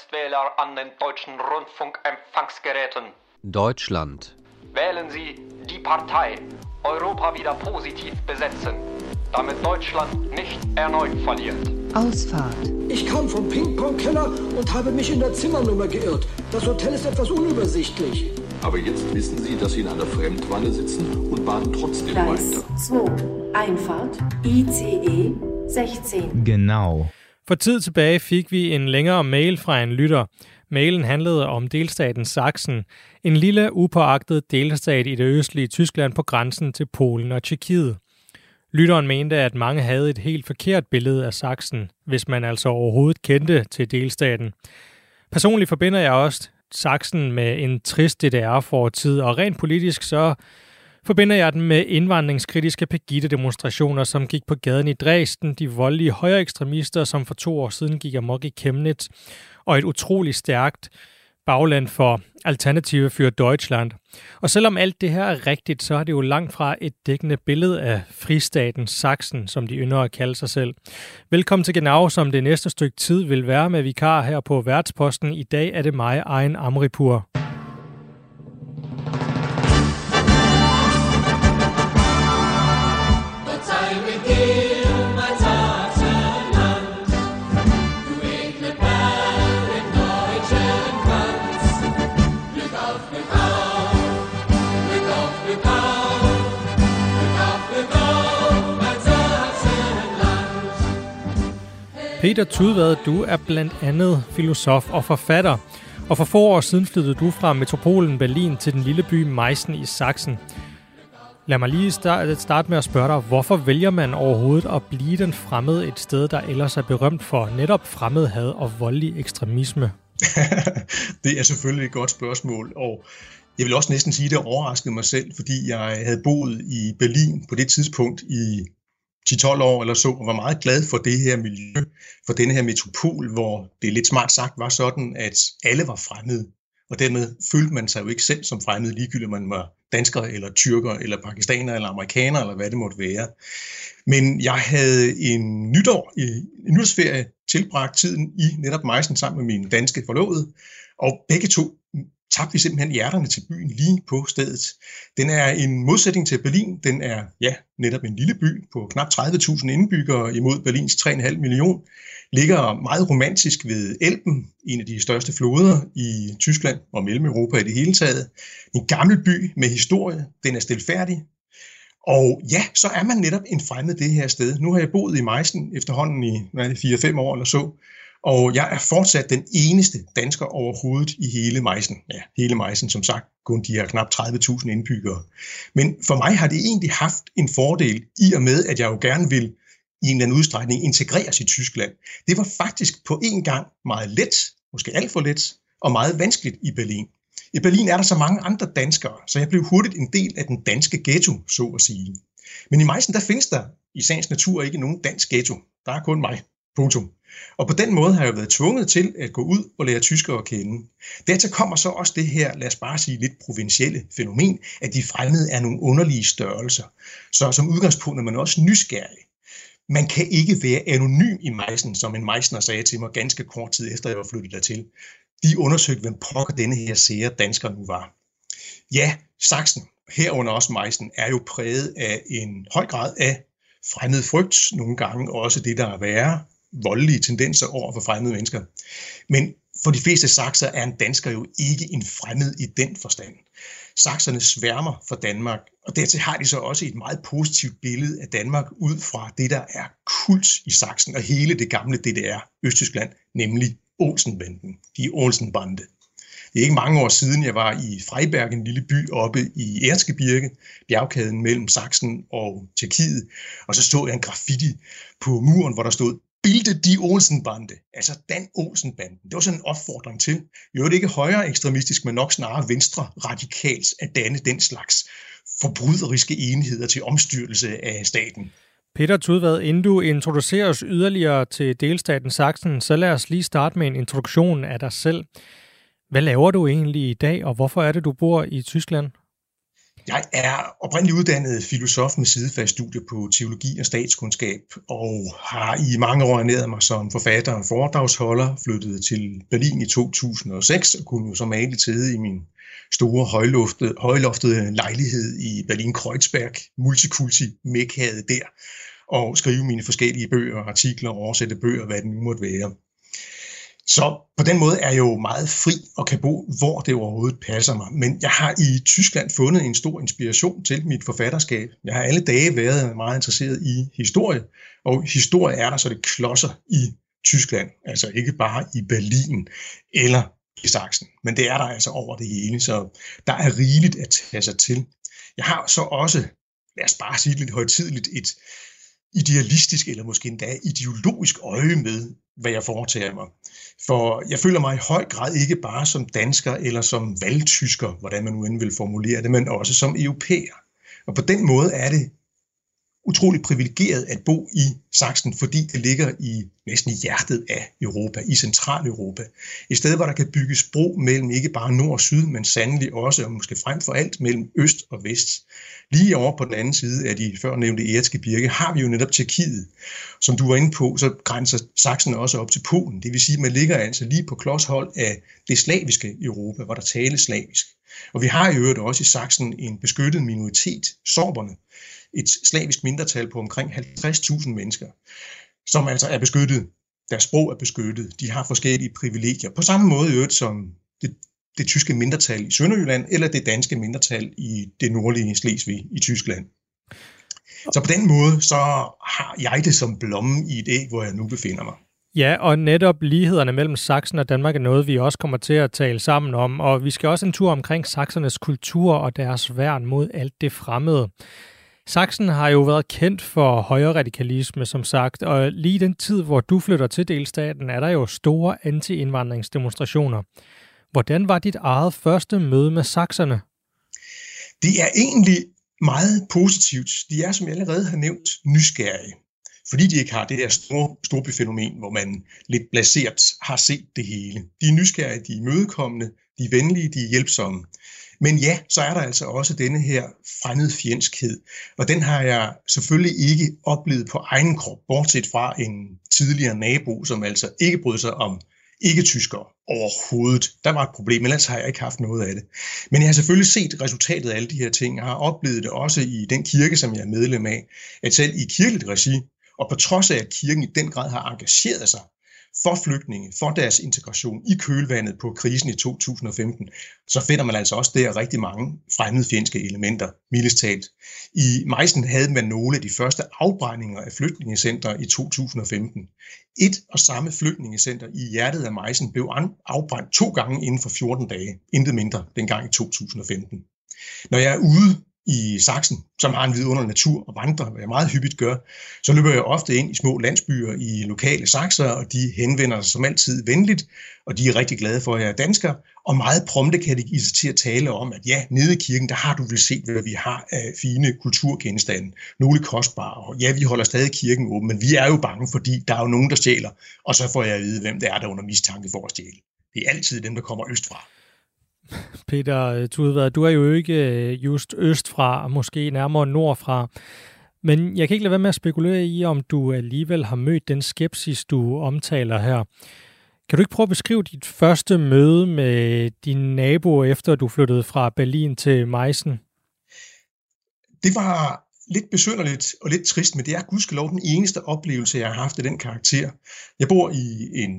Erstwähler an den deutschen Rundfunkempfangsgeräten. Deutschland. Wählen Sie die Partei Europa wieder positiv besetzen, damit Deutschland nicht erneut verliert. Ausfahrt. Ich kam vom Ping-Pong-Keller und habe mich in der Zimmernummer geirrt. Das Hotel ist etwas unübersichtlich. Aber jetzt wissen Sie, dass Sie in einer Fremdwanne sitzen und baden trotzdem Gleis weiter. 2. Einfahrt ICE 16. Genau. For tid tilbage fik vi en længere mail fra en lytter. Mailen handlede om delstaten Sachsen, en lille upåagtet delstat i det østlige Tyskland på grænsen til Polen og Tjekkiet. Lytteren mente, at mange havde et helt forkert billede af Sachsen, hvis man altså overhovedet kendte til delstaten. Personligt forbinder jeg også Sachsen med en trist DDR-fortid, og rent politisk så forbinder jeg den med indvandringskritiske Pegida-demonstrationer, som gik på gaden i Dresden, de voldelige højre ekstremister, som for to år siden gik amok i Chemnitz, og et utroligt stærkt bagland for Alternative für Deutschland. Og selvom alt det her er rigtigt, så er det jo langt fra et dækkende billede af fristaten Sachsen, som de ynder at kalde sig selv. Velkommen til Genau, som det næste stykke tid vil være med vikar her på Værtsposten. I dag er det mig, Egen Amripur. Peter Tudvad, du er blandt andet filosof og forfatter. Og for få år siden flyttede du fra metropolen Berlin til den lille by Meissen i Sachsen. Lad mig lige starte med at spørge dig, hvorfor vælger man overhovedet at blive den fremmede et sted, der ellers er berømt for netop fremmedhad og voldelig ekstremisme? det er selvfølgelig et godt spørgsmål, og jeg vil også næsten sige, at det overraskede mig selv, fordi jeg havde boet i Berlin på det tidspunkt i 10-12 år eller så, og var meget glad for det her miljø, for denne her metropol, hvor det lidt smart sagt var sådan, at alle var fremmede. Og dermed følte man sig jo ikke selv som fremmed, ligegyldigt man var dansker, eller tyrker, eller pakistaner, eller amerikaner, eller hvad det måtte være. Men jeg havde en nytår, øh, en nytårsferie tilbragt tiden i netop Meissen sammen med min danske forlovede, og begge to tabte vi simpelthen hjerterne til byen lige på stedet. Den er en modsætning til Berlin. Den er ja, netop en lille by på knap 30.000 indbyggere imod Berlins 3,5 million. Ligger meget romantisk ved Elben, en af de største floder i Tyskland og Mellem-Europa i det hele taget. En gammel by med historie. Den er stilfærdig. Og ja, så er man netop en fremmed det her sted. Nu har jeg boet i Meissen efterhånden i 4-5 år eller så, og jeg er fortsat den eneste dansker overhovedet i hele Meissen. Ja, hele Meissen, som sagt, kun de her knap 30.000 indbyggere. Men for mig har det egentlig haft en fordel i og med, at jeg jo gerne vil i en eller anden udstrækning integreres i Tyskland. Det var faktisk på en gang meget let, måske alt for let, og meget vanskeligt i Berlin. I Berlin er der så mange andre danskere, så jeg blev hurtigt en del af den danske ghetto, så at sige. Men i Meissen, der findes der i sagens natur ikke nogen dansk ghetto. Der er kun mig. Punktum. Og på den måde har jeg været tvunget til at gå ud og lære tyskere at kende. Dertil kommer så også det her, lad os bare sige lidt provincielle fænomen, at de fremmede er nogle underlige størrelser. Så som udgangspunkt er man også nysgerrig. Man kan ikke være anonym i Meissen, som en Meissner sagde til mig ganske kort tid efter, jeg var flyttet dertil. De undersøgte, hvem pokker denne her sære dansker nu var. Ja, Sachsen, herunder også Meissen, er jo præget af en høj grad af fremmed frygt, nogle gange også det, der er værre, voldelige tendenser over for fremmede mennesker. Men for de fleste sakser er en dansker jo ikke en fremmed i den forstand. Sakserne sværmer for Danmark, og dertil har de så også et meget positivt billede af Danmark ud fra det, der er kult i Sachsen og hele det gamle DDR, Østtyskland, nemlig Olsenbanden, de Olsenbande. Det er ikke mange år siden, jeg var i Freiberg, en lille by oppe i Erzgebirge, bjergkæden mellem Sachsen og Tjekkiet, og så så jeg en graffiti på muren, hvor der stod Bilde de Olsenbande, altså Dan Olsenbanden. Det var sådan en opfordring til, jo det ikke højere ekstremistisk, men nok snarere venstre radikalt at danne den slags forbryderiske enheder til omstyrtelse af staten. Peter Tudvad, inden du introducerer os yderligere til delstaten Sachsen, så lad os lige starte med en introduktion af dig selv. Hvad laver du egentlig i dag, og hvorfor er det, du bor i Tyskland? Jeg er oprindeligt uddannet filosof med sidefast studie på teologi og statskundskab, og har i mange år ernæret mig som forfatter og foredragsholder, flyttet til Berlin i 2006, og kunne jo som male til i min store højloftede, højloftede lejlighed i Berlin-Kreuzberg, multikulti mekkaet der, og skrive mine forskellige bøger, artikler, oversætte bøger, hvad det nu måtte være. Så på den måde er jeg jo meget fri og kan bo, hvor det overhovedet passer mig. Men jeg har i Tyskland fundet en stor inspiration til mit forfatterskab. Jeg har alle dage været meget interesseret i historie, og historie er der så det klodser i Tyskland, altså ikke bare i Berlin eller i Sachsen, men det er der altså over det hele, så der er rigeligt at tage sig til. Jeg har så også, lad os bare sige lidt højtidligt, et idealistisk eller måske endda ideologisk øje med, hvad jeg foretager mig. For jeg føler mig i høj grad ikke bare som dansker eller som valgtysker, hvordan man nu end vil formulere det, men også som europæer. Og på den måde er det utroligt privilegeret at bo i Sachsen, fordi det ligger i næsten i hjertet af Europa, i Centraleuropa. Et sted, hvor der kan bygges bro mellem ikke bare nord og syd, men sandelig også, og måske frem for alt, mellem øst og vest. Lige over på den anden side af de før nævnte Birke har vi jo netop Tjekkiet. Som du var inde på, så grænser Sachsen også op til Polen. Det vil sige, at man ligger altså lige på klodshold af det slaviske Europa, hvor der tales slavisk. Og vi har i øvrigt også i Sachsen en beskyttet minoritet, sorberne, et slavisk mindretal på omkring 50.000 mennesker, som altså er beskyttet. Deres sprog er beskyttet. De har forskellige privilegier. På samme måde i øvrigt som det, det tyske mindretal i Sønderjylland, eller det danske mindretal i det nordlige Slesvig i Tyskland. Så på den måde, så har jeg det som blomme i et æg, hvor jeg nu befinder mig. Ja, og netop lighederne mellem Sachsen og Danmark er noget, vi også kommer til at tale sammen om, og vi skal også en tur omkring saksernes kultur og deres værn mod alt det fremmede. Sachsen har jo været kendt for højere radikalisme, som sagt, og lige den tid, hvor du flytter til delstaten, er der jo store anti-indvandringsdemonstrationer. Hvordan var dit eget første møde med sakserne? Det er egentlig meget positivt. De er, som jeg allerede har nævnt, nysgerrige. Fordi de ikke har det her store storbyfænomen, hvor man lidt blaseret har set det hele. De er nysgerrige, de er imødekommende, de er venlige, de er hjælpsomme. Men ja, så er der altså også denne her fjendskhed, og den har jeg selvfølgelig ikke oplevet på egen krop, bortset fra en tidligere nabo, som altså ikke brød sig om ikke-tyskere overhovedet. Der var et problem, ellers har jeg ikke haft noget af det. Men jeg har selvfølgelig set resultatet af alle de her ting. Jeg har oplevet det også i den kirke, som jeg er medlem af, at selv i kirkeligt regi, og på trods af, at kirken i den grad har engageret sig for flygtninge, for deres integration i kølvandet på krisen i 2015, så finder man altså også der rigtig mange fremmedfjendske elementer, mildest talt. I Meissen havde man nogle af de første afbrændinger af flygtningecenter i 2015. Et og samme flygtningecenter i hjertet af Meissen blev afbrændt to gange inden for 14 dage, intet mindre dengang i 2015. Når jeg er ude i Sachsen, som har en vidunderlig natur og vandre, hvad jeg meget hyppigt gør, så løber jeg ofte ind i små landsbyer i lokale sakser, og de henvender sig som altid venligt, og de er rigtig glade for, at jeg er dansker, og meget prompte kan de give sig til at tale om, at ja, nede i kirken, der har du vel set, hvad vi har af fine kulturgenstande, nogle kostbare, og ja, vi holder stadig kirken åben, men vi er jo bange, fordi der er jo nogen, der stjæler, og så får jeg at vide, hvem det er, der er under mistanke for at stjæle. Det er altid dem, der kommer østfra. Peter øh, Tudvad, du er jo ikke øh, just østfra, måske nærmere nordfra. Men jeg kan ikke lade være med at spekulere i, om du alligevel har mødt den skepsis, du omtaler her. Kan du ikke prøve at beskrive dit første møde med din nabo, efter du flyttede fra Berlin til Meissen? Det var lidt besynderligt og lidt trist, men det er gudskelov den eneste oplevelse, jeg har haft af den karakter. Jeg bor i en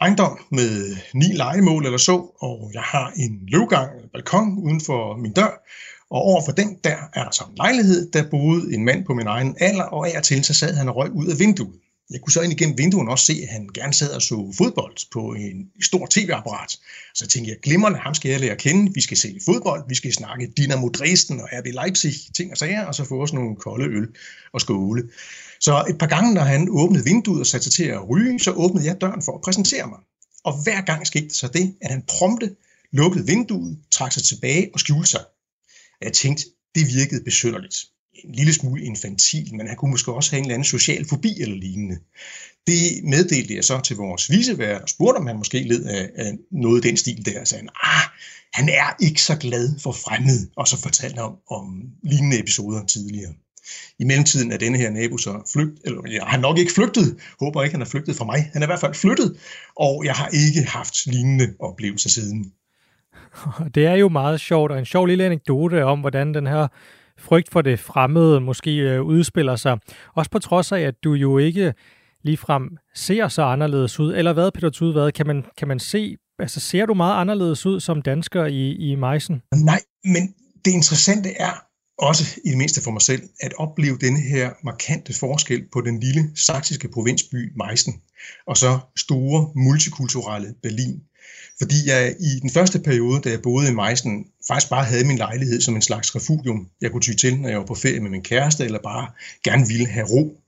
ejendom med ni legemål eller så, og jeg har en løvgang, en balkon uden for min dør, og overfor den der er der så en lejlighed, der boede en mand på min egen alder, og af og til så sad han og røg ud af vinduet. Jeg kunne så ind igennem vinduen også se, at han gerne sad og så fodbold på en stor tv-apparat. Så tænkte jeg, glimrende, ham skal jeg lære at kende. Vi skal se fodbold, vi skal snakke Dynamo Dresden og RB Leipzig, ting og sager, og så få os nogle kolde øl og skåle. Så et par gange, når han åbnede vinduet og satte sig til at ryge, så åbnede jeg døren for at præsentere mig. Og hver gang skete det så det, at han prompte lukkede vinduet, trak sig tilbage og skjulte sig. Jeg tænkte, det virkede besynderligt en lille smule infantil, men han kunne måske også have en eller anden social fobi eller lignende. Det meddelte jeg så til vores visevært og spurgte, om han måske led af, af noget i den stil der. Og sagde ah, han er ikke så glad for fremmed, og så fortalte han om, om lignende episoder tidligere. I mellemtiden er denne her nabo så flygt, eller jeg har nok ikke flygtet, håber ikke, han er flygtet fra mig. Han er i hvert fald flyttet, og jeg har ikke haft lignende oplevelser siden. Det er jo meget sjovt, og en sjov lille anekdote om, hvordan den her frygt for det fremmede måske øh, udspiller sig. Også på trods af, at du jo ikke ligefrem ser så anderledes ud. Eller hvad, Peter Tudvad, kan man, kan man se, altså ser du meget anderledes ud som dansker i, i Mejsen? Nej, men det interessante er, også i det mindste for mig selv, at opleve denne her markante forskel på den lille saksiske provinsby Meissen, og så store multikulturelle Berlin. Fordi jeg i den første periode, da jeg boede i Meissen, faktisk bare havde min lejlighed som en slags refugium, jeg kunne ty til, når jeg var på ferie med min kæreste, eller bare gerne ville have ro,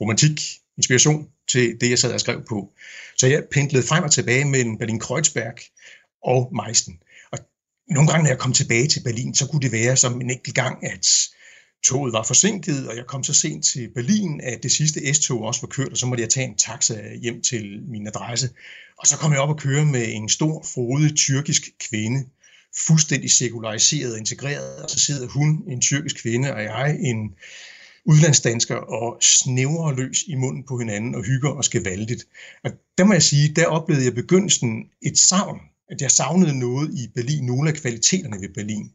romantik, inspiration til det, jeg sad og skrev på. Så jeg pendlede frem og tilbage mellem Berlin-Kreuzberg og Meissen. Og nogle gange, når jeg kom tilbage til Berlin, så kunne det være som en enkelt gang, at toget var forsinket, og jeg kom så sent til Berlin, at det sidste S-tog også var kørt, og så måtte jeg tage en taxa hjem til min adresse. Og så kom jeg op og køre med en stor, frodig tyrkisk kvinde, fuldstændig sekulariseret og integreret, og så sidder hun, en tyrkisk kvinde, og jeg, en udlandsdansker, og snævrer løs i munden på hinanden og hygger og skevaldigt. Og der må jeg sige, der oplevede jeg begyndelsen et savn, at jeg savnede noget i Berlin, nogle af kvaliteterne ved Berlin.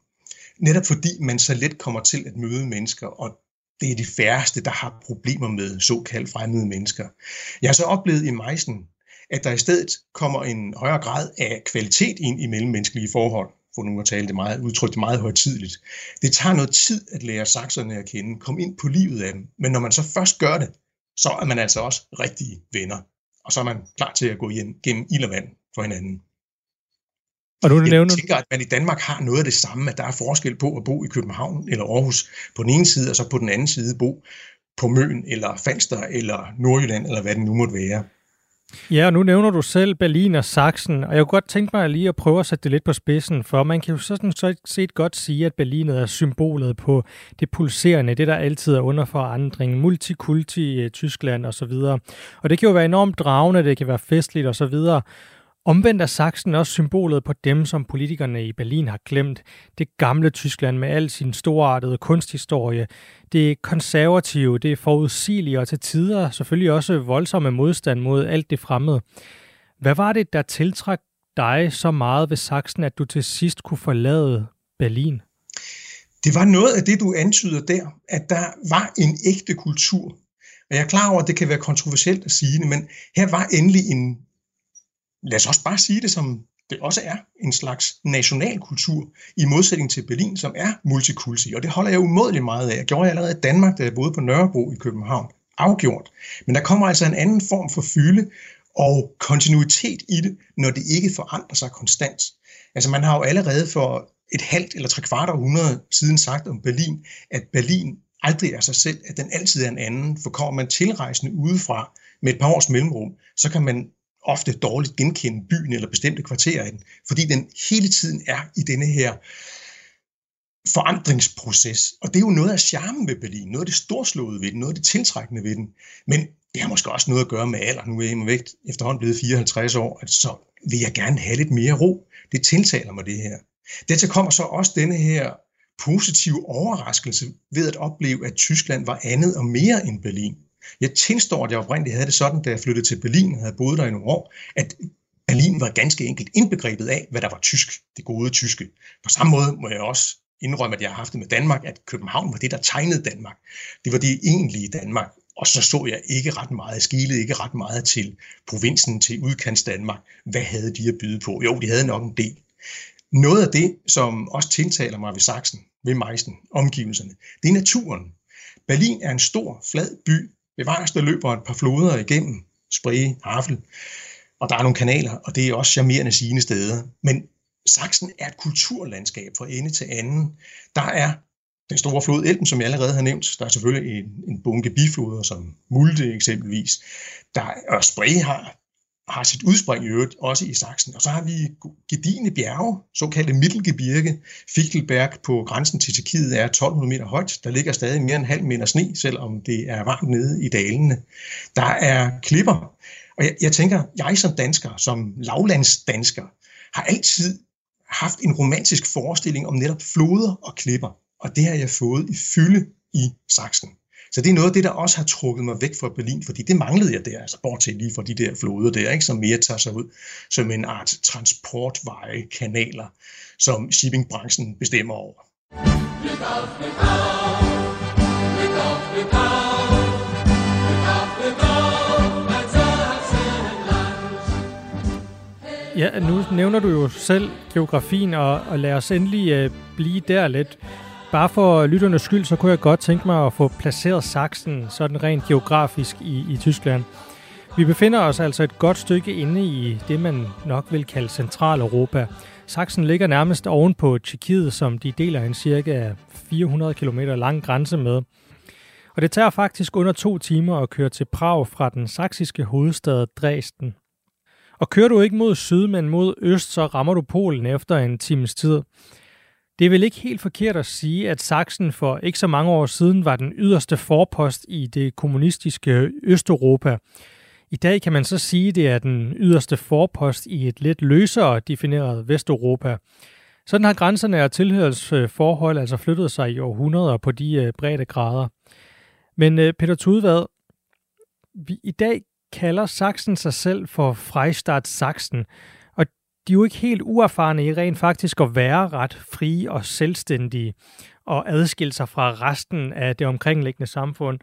Netop fordi man så let kommer til at møde mennesker, og det er de færreste, der har problemer med såkaldt fremmede mennesker. Jeg har så oplevet i Meissen, at der i stedet kommer en højere grad af kvalitet ind i mellemmenneskelige forhold for nu at tale det meget, udtrykt meget højtidligt. Det tager noget tid at lære sakserne at kende, komme ind på livet af dem, men når man så først gør det, så er man altså også rigtige venner, og så er man klar til at gå igen, gennem ild og vand for hinanden. Og du nævner... Jeg tænker, at man i Danmark har noget af det samme, at der er forskel på at bo i København eller Aarhus på den ene side, og så på den anden side bo på Møn eller Falster eller Nordjylland, eller hvad det nu måtte være. Ja, og nu nævner du selv Berlin og Sachsen, og jeg kunne godt tænke mig lige at prøve at sætte det lidt på spidsen, for man kan jo sådan set godt sige, at Berlinet er symbolet på det pulserende, det der altid er under forandring, multikulti, eh, Tyskland osv. Og det kan jo være enormt dragende, det kan være festligt osv., Omvendt er Sachsen også symbolet på dem, som politikerne i Berlin har glemt. Det gamle Tyskland med al sin storartede kunsthistorie. Det er konservative, det er forudsigelige og til tider selvfølgelig også voldsomme modstand mod alt det fremmede. Hvad var det, der tiltrak dig så meget ved Sachsen, at du til sidst kunne forlade Berlin? Det var noget af det, du antyder der, at der var en ægte kultur. Og jeg er klar over, at det kan være kontroversielt at sige det, men her var endelig en lad os også bare sige det som det også er en slags nationalkultur, i modsætning til Berlin, som er multikulti, og det holder jeg umådeligt meget af. Jeg gjorde jeg allerede i Danmark, da jeg boede på Nørrebro i København. Afgjort. Men der kommer altså en anden form for fylde og kontinuitet i det, når det ikke forandrer sig konstant. Altså man har jo allerede for et halvt eller tre kvart århundrede siden sagt om Berlin, at Berlin aldrig er sig selv, at den altid er en anden. For kommer man tilrejsende udefra med et par års mellemrum, så kan man ofte dårligt genkende byen eller bestemte kvarterer i den, fordi den hele tiden er i denne her forandringsproces. Og det er jo noget af charmen ved Berlin, noget af det storslåede ved den, noget af det tiltrækkende ved den. Men det har måske også noget at gøre med alder. Nu er jeg vægt efterhånden blevet 54 år, at så vil jeg gerne have lidt mere ro. Det tiltaler mig det her. Dertil kommer så også denne her positive overraskelse ved at opleve, at Tyskland var andet og mere end Berlin. Jeg tilstår, at jeg oprindeligt havde det sådan, da jeg flyttede til Berlin og havde boet der i nogle år, at Berlin var ganske enkelt indbegrebet af, hvad der var tysk, det gode tyske. På samme måde må jeg også indrømme, at jeg har haft det med Danmark, at København var det, der tegnede Danmark. Det var det egentlige Danmark. Og så så jeg ikke ret meget, skilede ikke ret meget til provinsen, til udkants Danmark. Hvad havde de at byde på? Jo, de havde nok en del. Noget af det, som også tiltaler mig ved Sachsen, ved Meissen, omgivelserne, det er naturen. Berlin er en stor, flad by Bevares, der løber et par floder igennem, Spree, Havel, og der er nogle kanaler, og det er også charmerende sine steder. Men Sachsen er et kulturlandskab fra ende til anden. Der er den store flod Elben, som jeg allerede har nævnt. Der er selvfølgelig en, en bunke bifloder, som Mulde eksempelvis. Der, og Spree har har sit udspring i øvrigt også i Sachsen. Og så har vi gedigende bjerge, såkaldte Mittelgebirge. Fichtelberg på grænsen til Tjekkiet er 1200 meter højt. Der ligger stadig mere end halv meter sne, selvom det er varmt nede i dalene. Der er klipper. Og jeg, jeg tænker, jeg som dansker, som lavlandsdansker, har altid haft en romantisk forestilling om netop floder og klipper. Og det har jeg fået i fylde i Sachsen. Så det er noget af det, der også har trukket mig væk fra Berlin, fordi det manglede jeg der, altså bortset lige fra de der floder der, ikke, som mere tager sig ud som en art transportveje, kanaler, som shippingbranchen bestemmer over. Ja, nu nævner du jo selv geografien, og, og lad os endelig øh, blive der lidt. Bare for lytternes skyld, så kunne jeg godt tænke mig at få placeret Sachsen sådan rent geografisk i, i Tyskland. Vi befinder os altså et godt stykke inde i det, man nok vil kalde Centraleuropa. Sachsen ligger nærmest oven på Tjekkiet, som de deler en cirka 400 km lang grænse med. Og det tager faktisk under to timer at køre til Prag fra den saksiske hovedstad Dresden. Og kører du ikke mod syd, men mod øst, så rammer du Polen efter en times tid. Det er vel ikke helt forkert at sige, at Sachsen for ikke så mange år siden var den yderste forpost i det kommunistiske Østeuropa. I dag kan man så sige, at det er den yderste forpost i et lidt løsere defineret Vesteuropa. Sådan har grænserne og tilhørsforhold altså flyttet sig i århundreder på de øh, brede grader. Men øh, Peter Tudvad, vi i dag kalder Sachsen sig selv for Freistaat Sachsen, de er jo ikke helt uerfarne i rent faktisk at være ret frie og selvstændige og adskille sig fra resten af det omkringliggende samfund.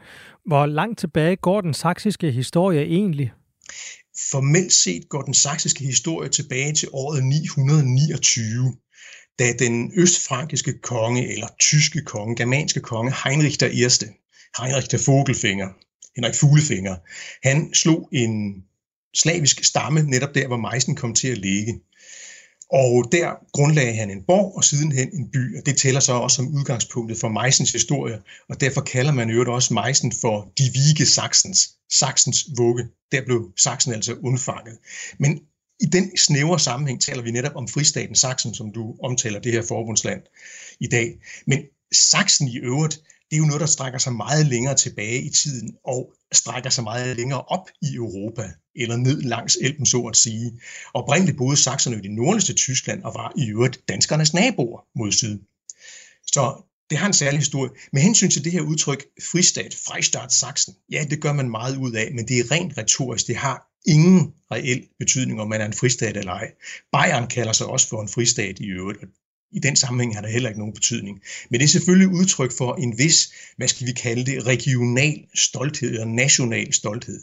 Hvor langt tilbage går den saksiske historie egentlig? Formelt set går den saksiske historie tilbage til året 929, da den østfrankiske konge, eller tyske konge, germanske konge, Heinrich der Erste, Heinrich der Vogelfinger, Henrik Fuglefinger, han slog en slavisk stamme netop der, hvor Meissen kom til at ligge. Og der grundlagde han en borg og sidenhen en by, og det tæller så også som udgangspunktet for Meissens historie, og derfor kalder man jo også Meissen for de vige Saxens, Saxens vugge. Der blev Sachsen altså undfanget. Men i den snævre sammenhæng taler vi netop om fristaten Sachsen, som du omtaler det her forbundsland i dag. Men Sachsen i øvrigt, det er jo noget, der strækker sig meget længere tilbage i tiden og strækker sig meget længere op i Europa, eller ned langs Elben, så at sige. Oprindeligt boede sakserne i det nordligste Tyskland og var i øvrigt danskernes naboer mod syd. Så det har en særlig historie. Med hensyn til det her udtryk, fristat, Freistaat Sachsen, ja, det gør man meget ud af, men det er rent retorisk. Det har ingen reel betydning, om man er en fristat eller ej. Bayern kalder sig også for en fristat i øvrigt, i den sammenhæng har det heller ikke nogen betydning. Men det er selvfølgelig udtryk for en vis, hvad skal vi kalde det, regional stolthed eller national stolthed.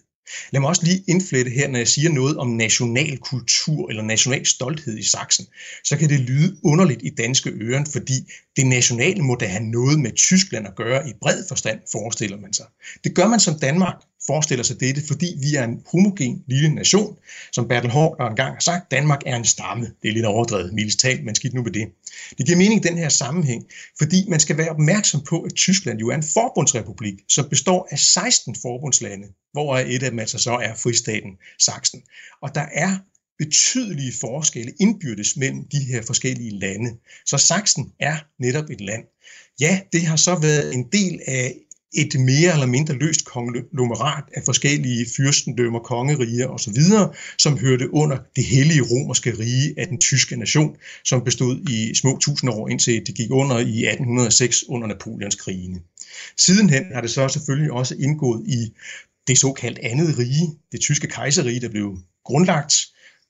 Lad mig også lige indflette her, når jeg siger noget om national kultur eller national stolthed i Sachsen, så kan det lyde underligt i danske øren, fordi det nationale må da have noget med Tyskland at gøre i bred forstand, forestiller man sig. Det gør man som Danmark, forestiller sig dette, fordi vi er en homogen lille nation. Som Bertel Hård engang har sagt, Danmark er en stamme. Det er lidt overdrevet, mildest talt, men skidt nu med det. Det giver mening i den her sammenhæng, fordi man skal være opmærksom på, at Tyskland jo er en forbundsrepublik, som består af 16 forbundslande, hvor et af dem altså så er fristaten Sachsen. Og der er betydelige forskelle indbyrdes mellem de her forskellige lande. Så Sachsen er netop et land. Ja, det har så været en del af et mere eller mindre løst konglomerat af forskellige fyrstendømmer, kongeriger osv., som hørte under det hellige romerske rige af den tyske nation, som bestod i små tusind år, indtil det gik under i 1806 under Napoleons krigene. Sidenhen har det så selvfølgelig også indgået i det såkaldt andet rige, det tyske kejserige, der blev grundlagt,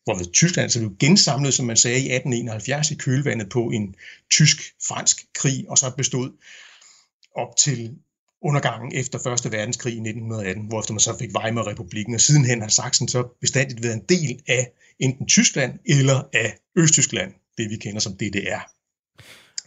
hvor Tyskland så blev gensamlet, som man sagde, i 1871 i kølvandet på en tysk-fransk krig, og så bestod op til undergangen efter Første Verdenskrig i 1918, hvorefter man så fik Weimar-republikken, og sidenhen har Sachsen så bestandigt været en del af enten Tyskland eller af Østtyskland, det vi kender som DDR.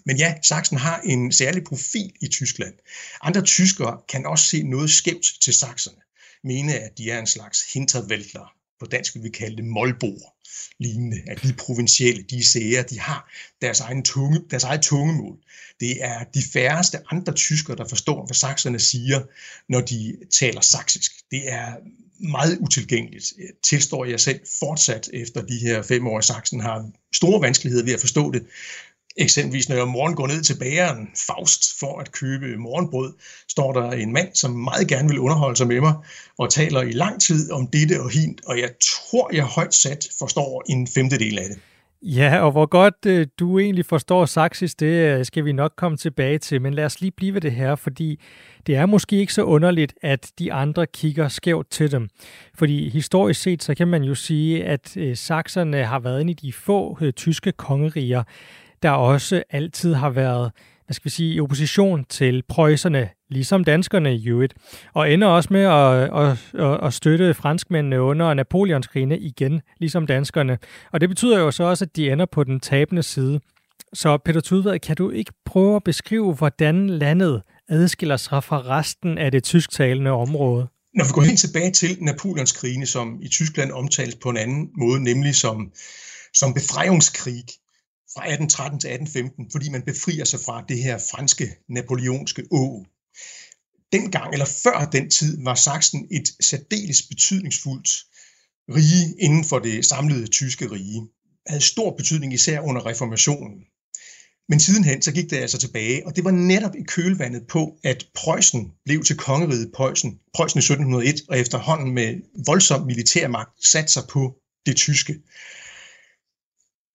Men ja, Sachsen har en særlig profil i Tyskland. Andre tyskere kan også se noget skævt til sakserne, mene at de er en slags hintervæltler, på dansk vil vi kalde det målbord lignende, at de provincielle, de sære, de har deres, egen tunge, deres eget tungemål. Det er de færreste andre tyskere, der forstår, hvad sakserne siger, når de taler saksisk. Det er meget utilgængeligt. Tilstår jeg selv fortsat efter de her fem år i Sachsen har store vanskeligheder ved at forstå det. Eksempelvis når jeg om morgenen går ned til bageren Faust for at købe morgenbrød, står der en mand, som meget gerne vil underholde sig med mig, og taler i lang tid om dette og hint, og jeg tror, jeg højt sat forstår en femtedel af det. Ja, og hvor godt øh, du egentlig forstår Saxis, det øh, skal vi nok komme tilbage til, men lad os lige blive ved det her, fordi det er måske ikke så underligt, at de andre kigger skævt til dem. Fordi historisk set, så kan man jo sige, at øh, sakserne har været en af de få øh, tyske kongeriger, der også altid har været hvad skal vi sige, i opposition til prøjserne, ligesom danskerne i øvrigt, og ender også med at, at, at, at støtte franskmændene under Napoleonskrigene igen, ligesom danskerne. Og det betyder jo så også, at de ender på den tabende side. Så Peter Tudvad, kan du ikke prøve at beskrive, hvordan landet adskiller sig fra resten af det tysktalende område? Når vi går helt tilbage til Napoleonskrigene, som i Tyskland omtales på en anden måde, nemlig som, som befrejungskrig, fra 1813 til 1815, fordi man befrier sig fra det her franske napoleonske å. Dengang, eller før den tid, var Sachsen et særdeles betydningsfuldt rige inden for det samlede tyske rige. havde stor betydning især under reformationen. Men sidenhen så gik det altså tilbage, og det var netop i kølvandet på, at Preussen blev til kongeriget Preussen, Preussen i 1701, og efterhånden med voldsom militærmagt satte sig på det tyske.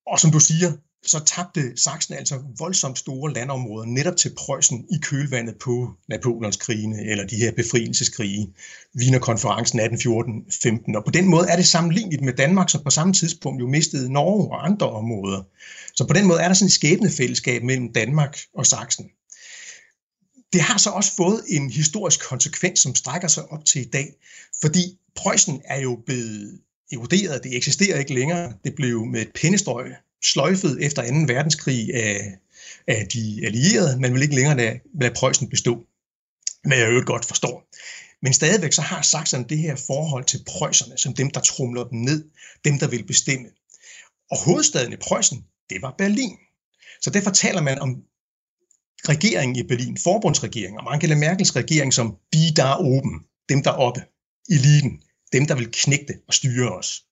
Og som du siger, så tabte Sachsen altså voldsomt store landområder netop til Preussen i kølvandet på Napoleonskrigene eller de her befrielseskrige, Wienerkonferencen 1814-15. Og på den måde er det sammenligneligt med Danmark, som på samme tidspunkt jo mistede Norge og andre områder. Så på den måde er der sådan et skæbnefællesskab mellem Danmark og Sachsen. Det har så også fået en historisk konsekvens, som strækker sig op til i dag, fordi Preussen er jo blevet eroderet, det eksisterer ikke længere. Det blev med et pindestrøg sløjfet efter 2. verdenskrig af, af de allierede. Man vil ikke længere lade, lade Preussen bestå, hvad jeg jo godt forstår. Men stadigvæk så har Sachsen det her forhold til preusserne, som dem, der trumler dem ned, dem, der vil bestemme. Og hovedstaden i Preussen, det var Berlin. Så derfor taler man om regeringen i Berlin, forbundsregeringen, om Angela Merkels regering som de der oben, dem der oppe, eliten, dem der vil knægte og styre os.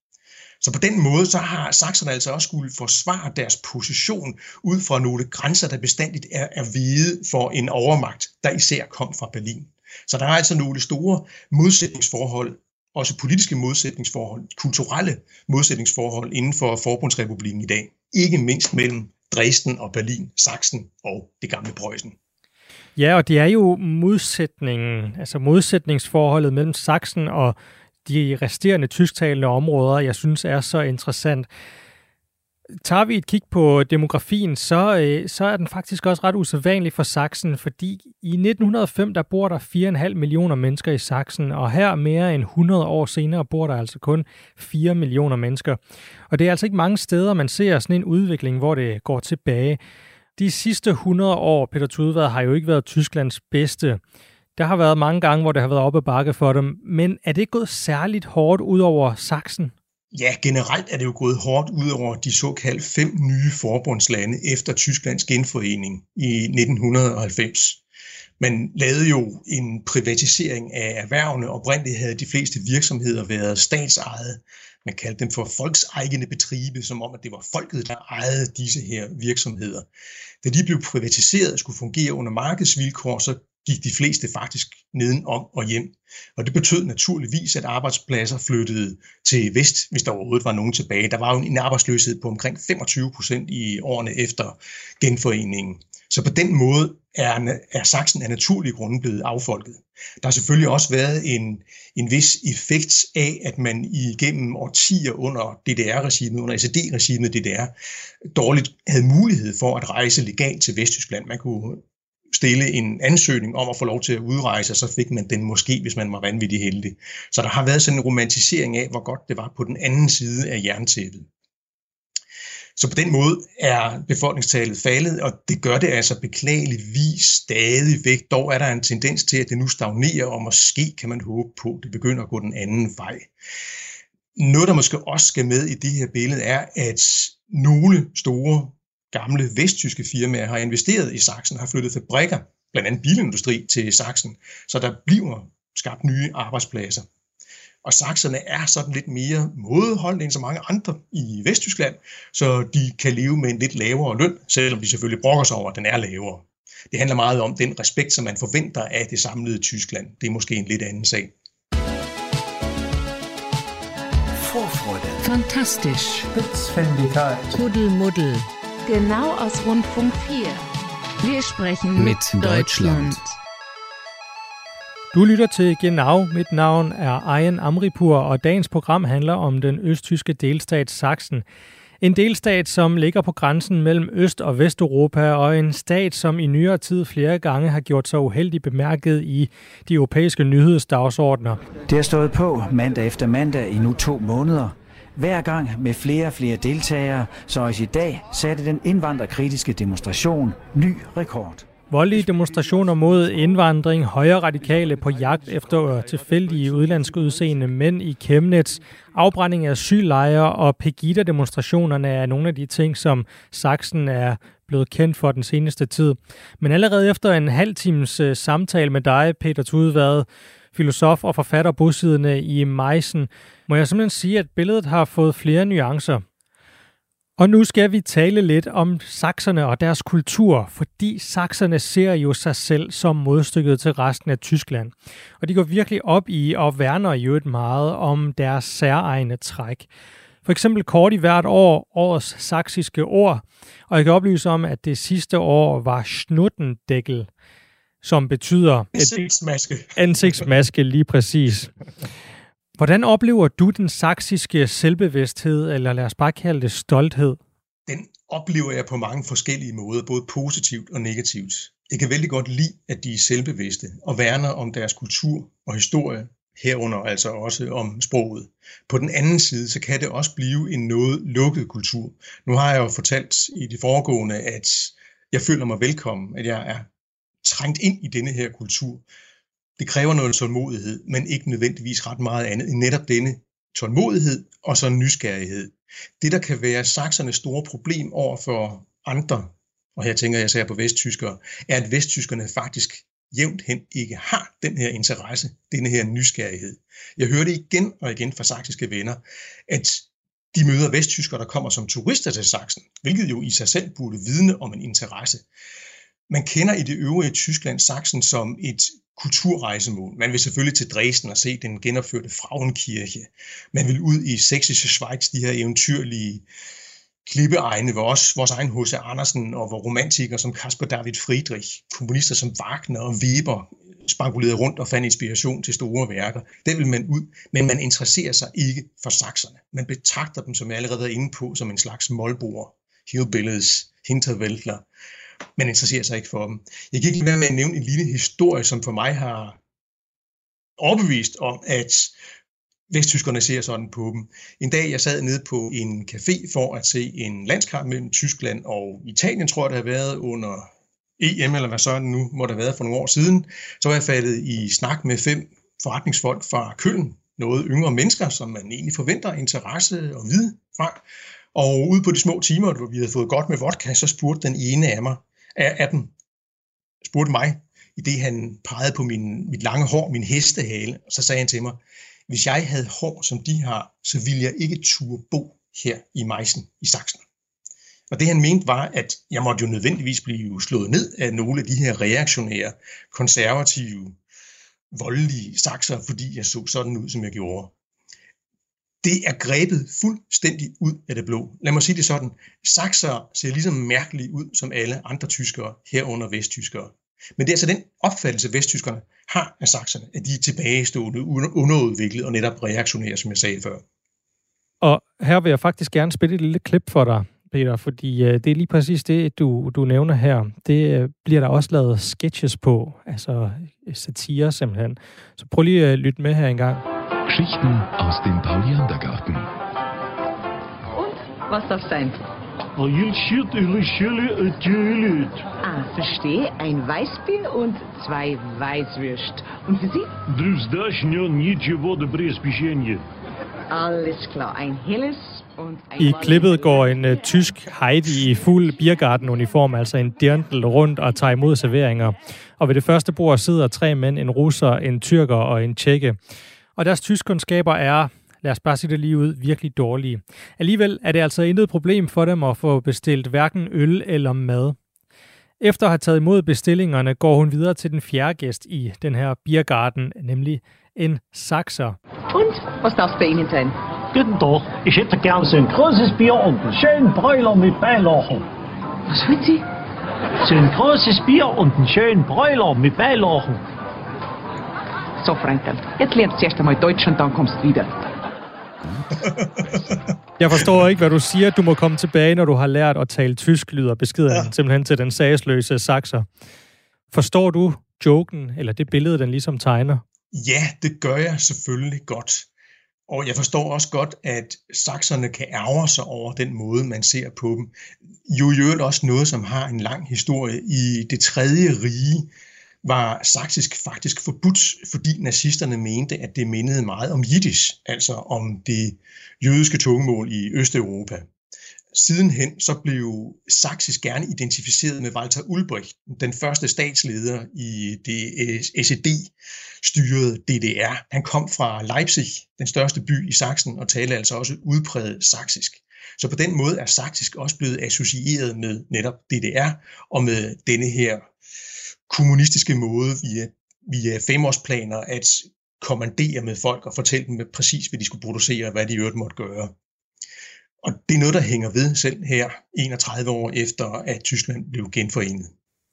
Så på den måde så har sakserne altså også skulle forsvare deres position ud fra nogle grænser, der bestandigt er, er hvide for en overmagt, der især kom fra Berlin. Så der er altså nogle store modsætningsforhold, også politiske modsætningsforhold, kulturelle modsætningsforhold inden for Forbundsrepublikken i dag. Ikke mindst mellem Dresden og Berlin, Sachsen og det gamle Preussen. Ja, og det er jo modsætningen, altså modsætningsforholdet mellem Sachsen og de resterende tysktalende områder, jeg synes er så interessant. Tager vi et kig på demografien, så, øh, så er den faktisk også ret usædvanlig for Sachsen, fordi i 1905 der bor der 4,5 millioner mennesker i Sachsen, og her mere end 100 år senere bor der altså kun 4 millioner mennesker. Og det er altså ikke mange steder, man ser sådan en udvikling, hvor det går tilbage. De sidste 100 år, Peter Tudvad, har jo ikke været Tysklands bedste. Der har været mange gange, hvor det har været oppe bakke for dem, men er det gået særligt hårdt ud over Sachsen? Ja, generelt er det jo gået hårdt ud over de såkaldte fem nye forbundslande efter Tysklands genforening i 1990. Man lavede jo en privatisering af erhvervene. Oprindeligt havde de fleste virksomheder været statsejet. Man kaldte dem for folksegne betribe, som om at det var folket, der ejede disse her virksomheder. Da de blev privatiseret og skulle fungere under markedsvilkår, så gik de fleste faktisk nedenom og hjem. Og det betød naturligvis, at arbejdspladser flyttede til vest, hvis der overhovedet var nogen tilbage. Der var jo en arbejdsløshed på omkring 25 procent i årene efter genforeningen. Så på den måde er, er Sachsen af naturlige grunde blevet affolket. Der har selvfølgelig også været en, en vis effekt af, at man igennem årtier under DDR-regimet, under SED-regimet DDR, dårligt havde mulighed for at rejse legalt til Vesttyskland. Man kunne stille en ansøgning om at få lov til at udrejse, og så fik man den måske, hvis man var vanvittig heldig. Så der har været sådan en romantisering af, hvor godt det var på den anden side af jerntæppet. Så på den måde er befolkningstallet faldet, og det gør det altså beklageligvis stadigvæk. Dog er der en tendens til, at det nu stagnerer, og måske kan man håbe på, at det begynder at gå den anden vej. Noget, der måske også skal med i det her billede, er, at nogle store gamle vesttyske firmaer har investeret i Sachsen, har flyttet fabrikker, blandt andet bilindustri til Sachsen, så der bliver skabt nye arbejdspladser. Og sakserne er sådan lidt mere mådeholdende end så mange andre i Vesttyskland, så de kan leve med en lidt lavere løn, selvom de selvfølgelig brokker sig over, at den er lavere. Det handler meget om den respekt, som man forventer af det samlede Tyskland. Det er måske en lidt anden sag. Vorfreude. Fantastisch. Spitzfindigkeit. Kuddelmuddel. Genau aus Rundfunk 4. Wir sprechen mit Deutschland. Du lytter til Genau. Mit navn er Ayen Amripur, og dagens program handler om den østtyske delstat Sachsen. En delstat, som ligger på grænsen mellem Øst- og Vesteuropa, og en stat, som i nyere tid flere gange har gjort sig uheldigt bemærket i de europæiske nyhedsdagsordner. Det har stået på mandag efter mandag i nu to måneder. Hver gang med flere og flere deltagere, så også i dag satte den indvandrerkritiske demonstration ny rekord. Voldelige demonstrationer mod indvandring, højre radikale på jagt efter tilfældige udlandske udseende mænd i Chemnitz, afbrænding af asyllejre og Pegida-demonstrationerne er nogle af de ting, som Sachsen er blevet kendt for den seneste tid. Men allerede efter en halv times øh, samtale med dig, Peter Tudevad, filosof og forfatter bosiddende i Meissen, må jeg simpelthen sige, at billedet har fået flere nuancer. Og nu skal vi tale lidt om sakserne og deres kultur, fordi sakserne ser jo sig selv som modstykket til resten af Tyskland. Og de går virkelig op i og værner jo et meget om deres særegne træk. For eksempel kort i hvert år årets saksiske ord, og jeg kan oplyse om, at det sidste år var Schnuttendækkel, som betyder... Ansigtsmaske. Ansigtsmaske, lige præcis. Hvordan oplever du den saksiske selvbevidsthed, eller lad os bare kalde det stolthed? Den oplever jeg på mange forskellige måder, både positivt og negativt. Jeg kan vældig godt lide, at de er selvbevidste og værner om deres kultur og historie, herunder altså også om sproget. På den anden side, så kan det også blive en noget lukket kultur. Nu har jeg jo fortalt i det foregående, at jeg føler mig velkommen, at jeg er trængt ind i denne her kultur. Det kræver noget tålmodighed, men ikke nødvendigvis ret meget andet end netop denne tålmodighed og så nysgerrighed. Det, der kan være saksernes store problem over for andre, og her tænker jeg især på vesttyskere, er, at vesttyskerne faktisk jævnt hen ikke har den her interesse, denne her nysgerrighed. Jeg hører det igen og igen fra saksiske venner, at de møder vesttyskere, der kommer som turister til Sachsen, hvilket jo i sig selv burde vidne om en interesse. Man kender i det øvrige Tyskland Sachsen som et kulturrejsemål. Man vil selvfølgelig til Dresden og se den genopførte Frauenkirche. Man vil ud i Sächsische Schweiz, de her eventyrlige klippeegne, hvor også vores egen H.C. Andersen og hvor romantikere som Caspar David Friedrich, komponister som Wagner og Weber spangulerede rundt og fandt inspiration til store værker. Det vil man ud, men man interesserer sig ikke for sakserne. Man betragter dem, som jeg allerede er inde på, som en slags målboer, hillbillies, hinterwäldler, men interesserer sig ikke for dem. Jeg kan ikke lade være med at nævne en lille historie, som for mig har overbevist om, at vesttyskerne ser sådan på dem. En dag, jeg sad nede på en café for at se en landskamp mellem Tyskland og Italien, tror jeg, det har været under EM, eller hvad sådan nu måtte have været for nogle år siden, så var jeg faldet i snak med fem forretningsfolk fra Køln, noget yngre mennesker, som man egentlig forventer interesse og vide fra. Og ude på de små timer, hvor vi havde fået godt med vodka, så spurgte den ene af mig, af, af dem, spurgte mig, i det han pegede på min, mit lange hår, min hestehale, og så sagde han til mig, hvis jeg havde hår, som de har, så ville jeg ikke turde bo her i Meissen i Sachsen. Og det han mente var, at jeg måtte jo nødvendigvis blive slået ned af nogle af de her reaktionære, konservative, voldelige sakser, fordi jeg så sådan ud, som jeg gjorde. Det er grebet fuldstændig ud af det blå. Lad mig sige det sådan. Sakser ser ligesom mærkelige ud som alle andre tyskere, herunder vesttyskere. Men det er altså den opfattelse, vesttyskerne har af sakserne, at de er tilbagestående, underudviklet og netop reaktionære, som jeg sagde før. Og her vil jeg faktisk gerne spille et lille klip for dig, Peter, fordi øh, det er lige præcis det, du, du nævner her. Det øh, bliver der også lavet sketches på, altså øh, satire simpelthen. Så prøv lige at lytte med her en gang. Geschichten aus dem Pauliandergarten. Und was darf sein? Ah, verstehe. Ein Weißbier und zwei Weißwürst. Und für Sie? Alles klar. Ein helles I klippet går en uh, tysk Heidi i fuld biergarten-uniform, altså en dirndl, rundt og tager imod serveringer. Og ved det første bord sidder tre mænd, en russer, en tyrker og en tjekke. Og deres tyskkundskaber er, lad os bare sige det lige ud, virkelig dårlige. Alligevel er det altså intet problem for dem at få bestilt hverken øl eller mad. Efter at have taget imod bestillingerne, går hun videre til den fjerde gæst i den her biergarten, nemlig en sakser. Und, was darf bei Ihnen sein? Guten Tag, ich hätte gerne so ein großes Bier und einen schönen Bräuler mit Beilachen. Was wollen Sie? So ein großes Bier und einen schönen Bräuler mit Beilachen. So, Frankel, jetzt lernst du erst einmal Deutsch und dann kommst du wieder. Jeg forstår ikke, hvad du siger. Du må komme tilbage, når du har lært at tale tysk, lyder beskeden ja. simpelthen til den sagsløse sakser. Forstår du joken, eller det billede, den ligesom tegner? Ja, det gør jeg selvfølgelig godt. Og jeg forstår også godt, at sakserne kan ærge sig over den måde, man ser på dem. Jo, jo også noget, som har en lang historie. I det tredje rige var saksisk faktisk forbudt, fordi nazisterne mente, at det mindede meget om jiddisch, altså om det jødiske tungemål i Østeuropa. Sidenhen så blev saksisk gerne identificeret med Walter Ulbricht, den første statsleder i det SED-styrede DDR. Han kom fra Leipzig, den største by i Sachsen, og talte altså også udpræget saksisk. Så på den måde er saksisk også blevet associeret med netop DDR og med denne her kommunistiske måde via, via femårsplaner at kommandere med folk og fortælle dem præcis, hvad de skulle producere og hvad de øvrigt måtte gøre. Og det er noget, der hænger ved selv her 31 år efter, at Tyskland blev genforenet.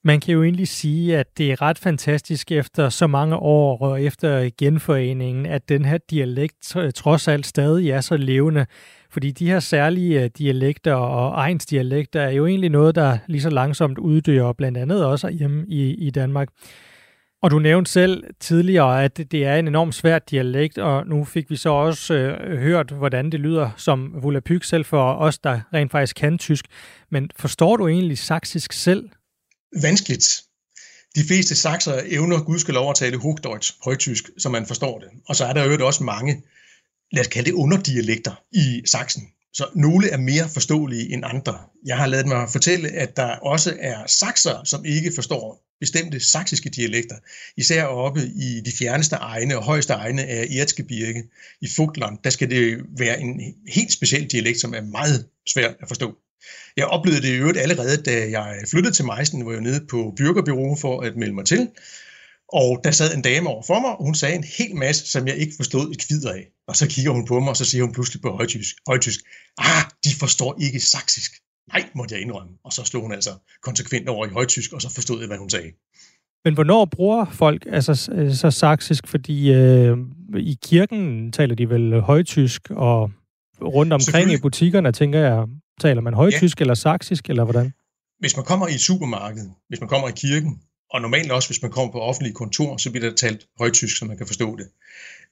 Man kan jo egentlig sige, at det er ret fantastisk efter så mange år og efter genforeningen, at den her dialekt trods alt stadig er så levende. Fordi de her særlige øh, dialekter og egensdialekter er jo egentlig noget, der lige så langsomt uddør, blandt andet også hjemme i, i Danmark. Og du nævnte selv tidligere, at det er en enormt svær dialekt, og nu fik vi så også øh, hørt, hvordan det lyder som Volapyk selv for os, der rent faktisk kan tysk. Men forstår du egentlig saksisk selv? Vanskeligt. De fleste sakser evner gudskelov at tale Hochdeutsch, højtysk, så man forstår det. Og så er der jo også mange, lad os kalde det underdialekter i Sachsen. Så nogle er mere forståelige end andre. Jeg har lavet mig fortælle, at der også er sakser, som ikke forstår bestemte saksiske dialekter, især oppe i de fjerneste egne og højeste egne af Erzgebirge i Fugtland. Der skal det være en helt speciel dialekt, som er meget svær at forstå. Jeg oplevede det i øvrigt allerede, da jeg flyttede til Meissen, hvor jeg var nede på Byrgerbureau for at melde mig til. Og der sad en dame over for mig, og hun sagde en hel masse, som jeg ikke forstod et kvider af. Og så kigger hun på mig, og så siger hun pludselig på højtysk, højtysk ah, de forstår ikke saksisk. Nej, måtte jeg indrømme. Og så slog hun altså konsekvent over i højtysk, og så forstod jeg, hvad hun sagde. Men hvornår bruger folk altså så saksisk? Fordi øh, i kirken taler de vel højtysk, og rundt omkring i butikkerne, tænker jeg, taler man højtysk ja. eller saksisk, eller hvordan? Hvis man kommer i et supermarked, hvis man kommer i kirken, og normalt også, hvis man kommer på offentlige kontor, så bliver der talt højtysk, så man kan forstå det.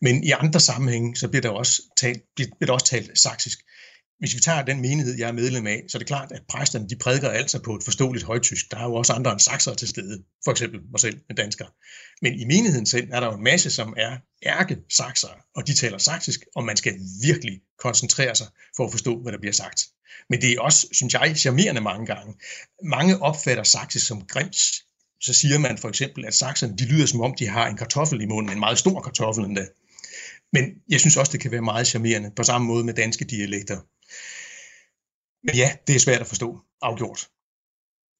Men i andre sammenhænge, så bliver der også talt, bliver der også talt saksisk. Hvis vi tager den menighed, jeg er medlem af, så er det klart, at præsterne de prædiker altså på et forståeligt højtysk. Der er jo også andre end sakser til stede, for eksempel mig selv, en dansker. Men i menigheden selv er der jo en masse, som er ærke sakser, og de taler saksisk, og man skal virkelig koncentrere sig for at forstå, hvad der bliver sagt. Men det er også, synes jeg, charmerende mange gange. Mange opfatter saksisk som grimt, så siger man for eksempel, at sakserne de lyder som om, de har en kartoffel i munden, en meget stor kartoffel endda. Men jeg synes også, det kan være meget charmerende, på samme måde med danske dialekter. Men ja, det er svært at forstå, afgjort.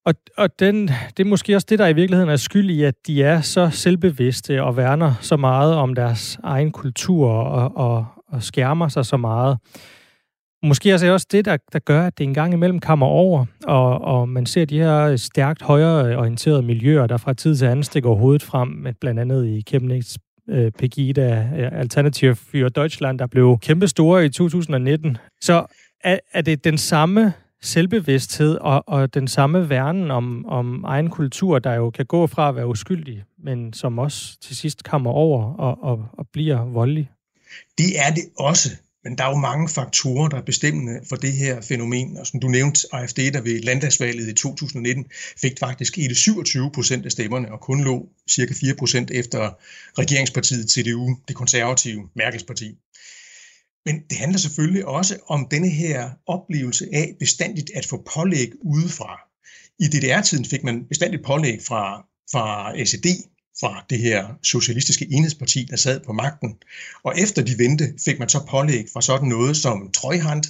Og, og den, det er måske også det, der i virkeligheden er skyld i, at de er så selvbevidste og værner så meget om deres egen kultur og, og, og skærmer sig så meget. Måske er det også det, der, der gør, at det engang imellem kommer over, og, og man ser de her øh, stærkt højreorienterede miljøer, der fra tid til anden stikker hovedet frem, blandt andet i Chemnitz øh, Pegida øh, Alternative for Deutschland, der blev kæmpe store i 2019. Så er, er det den samme selvbevidsthed og, og den samme værnen om, om egen kultur, der jo kan gå fra at være uskyldig, men som også til sidst kommer over og, og, og bliver voldelig? Det er det også. Men der er jo mange faktorer, der er bestemmende for det her fænomen. Og som du nævnte, AFD, der ved landdagsvalget i 2019 fik faktisk hele 27 procent af stemmerne, og kun lå cirka 4 procent efter regeringspartiet CDU, det konservative Merkels parti. Men det handler selvfølgelig også om denne her oplevelse af bestandigt at få pålæg udefra. I DDR-tiden fik man bestandigt pålæg fra, fra SED, fra det her socialistiske enhedsparti, der sad på magten. Og efter de vendte, fik man så pålæg fra sådan noget som Trøjhand.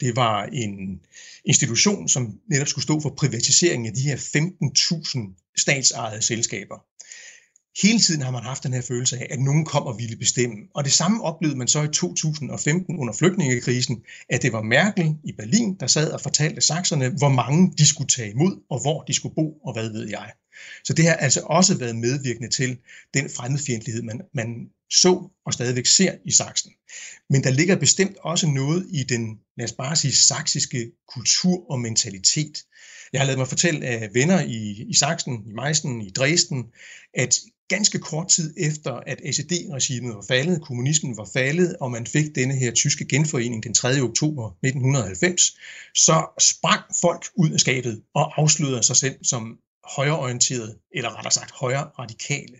Det var en institution, som netop skulle stå for privatiseringen af de her 15.000 statsejede selskaber hele tiden har man haft den her følelse af, at nogen kom og ville bestemme. Og det samme oplevede man så i 2015 under flygtningekrisen, at det var Merkel i Berlin, der sad og fortalte sakserne, hvor mange de skulle tage imod, og hvor de skulle bo, og hvad ved jeg. Så det har altså også været medvirkende til den fremmedfjendtlighed, man, man så og stadigvæk ser i Sachsen. Men der ligger bestemt også noget i den, lad os bare sige, saksiske kultur og mentalitet. Jeg har lavet mig fortælle af venner i, i Sachsen, i Meissen, i Dresden, at ganske kort tid efter, at SED-regimet var faldet, kommunismen var faldet, og man fik denne her tyske genforening den 3. oktober 1990, så sprang folk ud af skabet og afslørede sig selv som højreorienteret, eller rettere sagt højre radikale.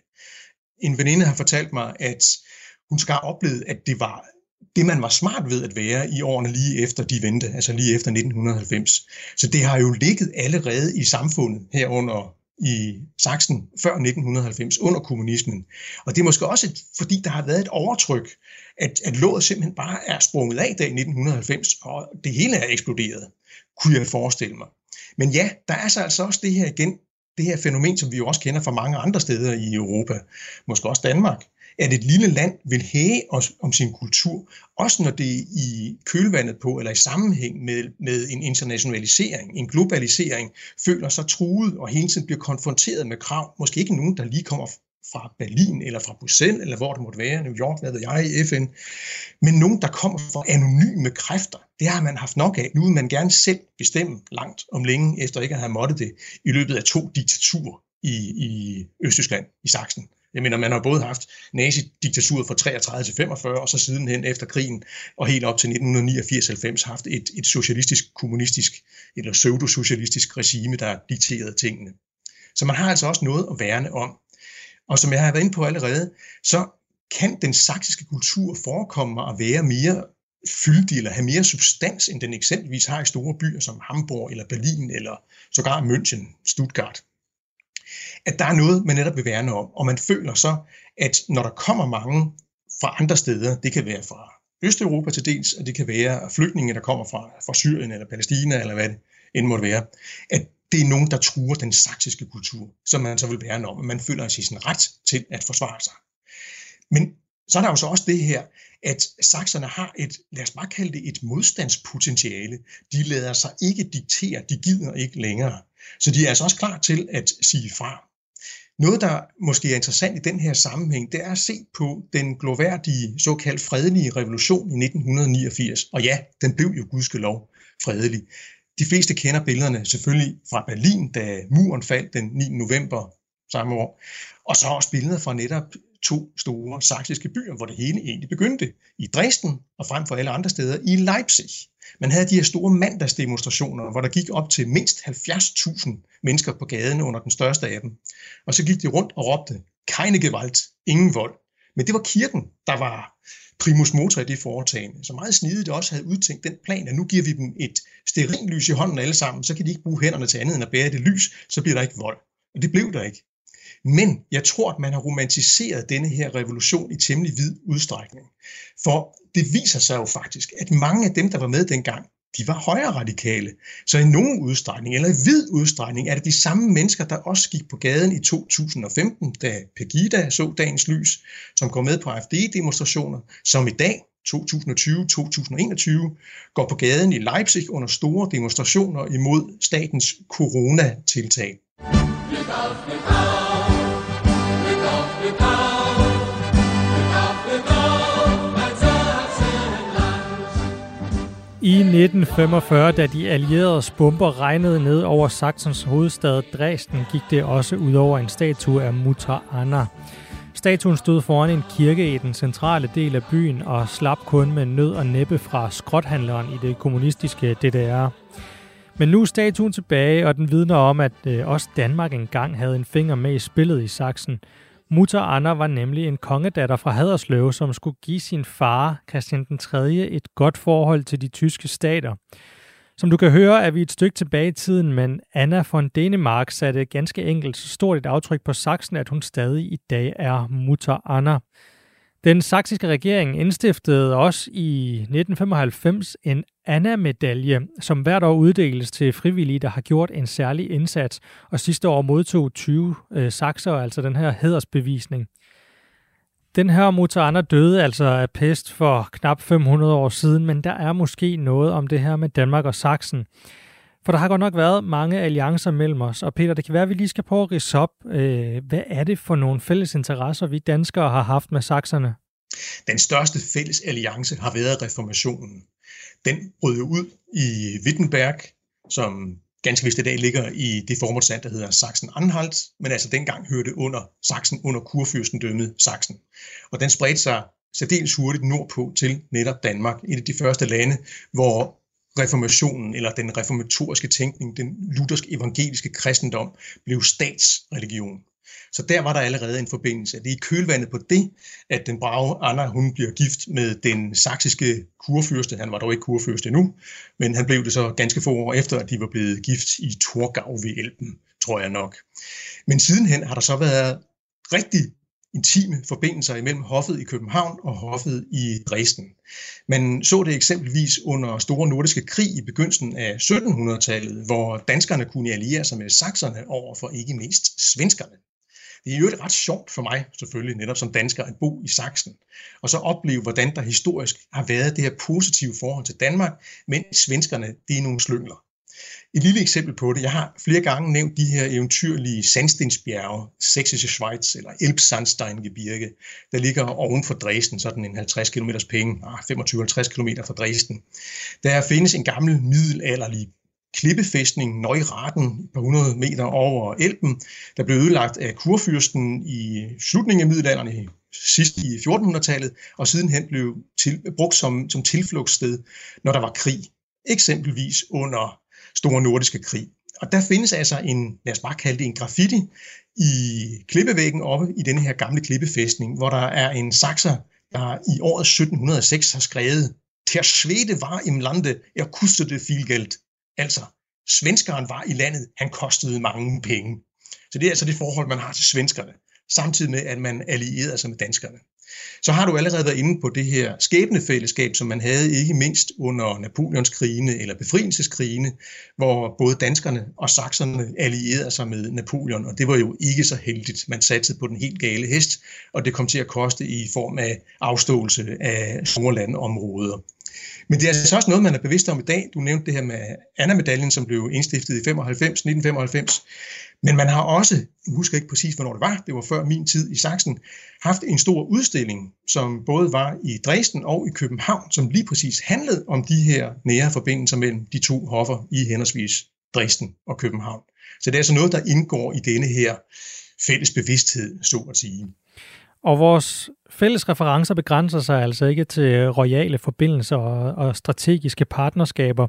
En veninde har fortalt mig, at hun skal oplevede, at det var det, man var smart ved at være i årene lige efter de vendte, altså lige efter 1990. Så det har jo ligget allerede i samfundet herunder i Sachsen før 1990, under kommunismen. Og det er måske også, fordi der har været et overtryk, at, at låget simpelthen bare er sprunget af i 1990, og det hele er eksploderet, kunne jeg forestille mig. Men ja, der er så altså også det her igen, det her fænomen, som vi jo også kender fra mange andre steder i Europa, måske også Danmark, at et lille land vil hæge os om sin kultur, også når det i kølvandet på, eller i sammenhæng med, med en internationalisering, en globalisering, føler sig truet og hele tiden bliver konfronteret med krav. Måske ikke nogen, der lige kommer fra Berlin eller fra Bruxelles, eller hvor det måtte være, New York, hvad ved jeg, i FN, men nogen, der kommer fra anonyme kræfter. Det har man haft nok af. Nu vil man gerne selv bestemme langt om længe, efter ikke at have måttet det, i løbet af to diktaturer i, i Østtyskland, i Sachsen. Jeg mener, man har både haft nazidiktaturet fra 33 til 45, og så sidenhen efter krigen og helt op til 1989-90 haft et, et socialistisk, kommunistisk eller pseudo-socialistisk regime, der dikterede tingene. Så man har altså også noget at værne om. Og som jeg har været inde på allerede, så kan den saksiske kultur forekomme mig at være mere fyldig eller have mere substans, end den eksempelvis har i store byer som Hamburg eller Berlin eller sågar München, Stuttgart at der er noget, man netop vil værne om. Og man føler så, at når der kommer mange fra andre steder, det kan være fra Østeuropa til dels, og det kan være flygtninge, der kommer fra, fra Syrien eller Palæstina, eller hvad det end måtte være, at det er nogen, der truer den saksiske kultur, som man så vil værne om, og man føler sig sin ret til at forsvare sig. Men så er der jo så også det her, at sakserne har et, lad os bare kalde det et modstandspotentiale. De lader sig ikke diktere, de gider ikke længere. Så de er altså også klar til at sige fra. Noget, der måske er interessant i den her sammenhæng, det er at se på den gloværdige, såkaldt fredelige revolution i 1989. Og ja, den blev jo gudskelov fredelig. De fleste kender billederne selvfølgelig fra Berlin, da muren faldt den 9. november samme år. Og så også billeder fra netop to store saksiske byer, hvor det hele egentlig begyndte. I Dresden og frem for alle andre steder i Leipzig. Man havde de her store mandagsdemonstrationer, hvor der gik op til mindst 70.000 mennesker på gaden under den største af dem. Og så gik de rundt og råbte, keine Gewalt, ingen vold. Men det var kirken, der var primus motor i det foretagende. Så meget snidigt også havde udtænkt den plan, at nu giver vi dem et sterinlys i hånden alle sammen, så kan de ikke bruge hænderne til andet end at bære det lys, så bliver der ikke vold. Og det blev der ikke. Men jeg tror, at man har romantiseret denne her revolution i temmelig vid udstrækning. For det viser sig jo faktisk, at mange af dem, der var med dengang, de var højre radikale. Så i nogen udstrækning, eller i vid udstrækning, er det de samme mennesker, der også gik på gaden i 2015, da Pegida så dagens lys, som går med på AFD-demonstrationer, som i dag, 2020-2021, går på gaden i Leipzig under store demonstrationer imod statens coronatiltag. Lyt auf, lyt auf. I 1945, da de allieredes bomber regnede ned over Saxons hovedstad Dresden, gik det også ud over en statue af Mutter Anna. Statuen stod foran en kirke i den centrale del af byen og slap kun med nød og næppe fra skrothandleren i det kommunistiske DDR. Men nu er statuen tilbage, og den vidner om, at øh, også Danmark engang havde en finger med i spillet i Sachsen – Mutter Anna var nemlig en kongedatter fra Haderslev, som skulle give sin far, Christian den 3., et godt forhold til de tyske stater. Som du kan høre, er vi et stykke tilbage i tiden, men Anna von Dänemark satte ganske enkelt så stort et aftryk på Sachsen, at hun stadig i dag er Mutter Anna. Den saksiske regering indstiftede også i 1995 en Anna-medalje, som hvert år uddeles til frivillige, der har gjort en særlig indsats, og sidste år modtog 20 øh, sakser altså den her hedersbevisning. Den her Mutter Anna døde altså af pest for knap 500 år siden, men der er måske noget om det her med Danmark og Sachsen. For der har godt nok været mange alliancer mellem os, og Peter, det kan være, at vi lige skal prøve at rise op. Øh, hvad er det for nogle fælles interesser, vi danskere har haft med sakserne? Den største fælles alliance har været reformationen. Den brød ud i Wittenberg, som ganske vist i dag ligger i det formålsland, der hedder Sachsen-Anhalt, men altså dengang hørte under Sachsen under kurfyrstendømmet Sachsen. Og den spredte sig særdeles hurtigt nordpå til netop Danmark, et af de første lande, hvor reformationen eller den reformatoriske tænkning, den luthersk evangeliske kristendom, blev statsreligion. Så der var der allerede en forbindelse. Det er i kølvandet på det, at den brave Anna hun bliver gift med den saksiske kurfyrste. Han var dog ikke kurfyrste endnu, men han blev det så ganske få år efter, at de var blevet gift i Torgau ved Elben, tror jeg nok. Men sidenhen har der så været rigtig intime forbindelser imellem hoffet i København og hoffet i Dresden. Man så det eksempelvis under Store Nordiske Krig i begyndelsen af 1700-tallet, hvor danskerne kunne alliere sig med sakserne over for ikke mindst svenskerne. Det er jo ret sjovt for mig selvfølgelig, netop som dansker, at bo i Sachsen, og så opleve, hvordan der historisk har været det her positive forhold til Danmark, men svenskerne, det er nogle slyngler. Et lille eksempel på det. Jeg har flere gange nævnt de her eventyrlige sandstensbjerge, Sächsische Schweiz eller Elbsandsteingebirge, der ligger oven for Dresden, sådan en 50 km penge, ah, 25-50 km fra Dresden. Der findes en gammel middelalderlig klippefæstning Neuraten på 100 meter over Elben, der blev ødelagt af kurfyrsten i slutningen af middelalderen, sidst i 1400-tallet, og sidenhen blev til, brugt som, som tilflugtssted, når der var krig. Eksempelvis under Store Nordiske Krig. Og der findes altså en, lad os bare kalde det en graffiti, i klippevæggen oppe i denne her gamle klippefæstning, hvor der er en sakser, der i året 1706 har skrevet, Der Schwede var im Lande, er kostede viel Geld. Altså, svenskeren var i landet, han kostede mange penge. Så det er altså det forhold, man har til svenskerne, samtidig med, at man allierede sig med danskerne. Så har du allerede været inde på det her skæbnefællesskab, som man havde ikke mindst under Napoleonskrigene eller befrielseskrigene, hvor både danskerne og sakserne allierede sig med Napoleon, og det var jo ikke så heldigt. Man satte på den helt gale hest, og det kom til at koste i form af afståelse af store landområder. Men det er altså også noget, man er bevidst om i dag. Du nævnte det her med Anna-medaljen, som blev indstiftet i 95, 1995. Men man har også, jeg husker ikke præcis, hvornår det var, det var før min tid i Sachsen, haft en stor udstilling, som både var i Dresden og i København, som lige præcis handlede om de her nære forbindelser mellem de to hoffer i henholdsvis Dresden og København. Så det er altså noget, der indgår i denne her fælles bevidsthed, så at sige. Og vores fælles referencer begrænser sig altså ikke til royale forbindelser og, og strategiske partnerskaber.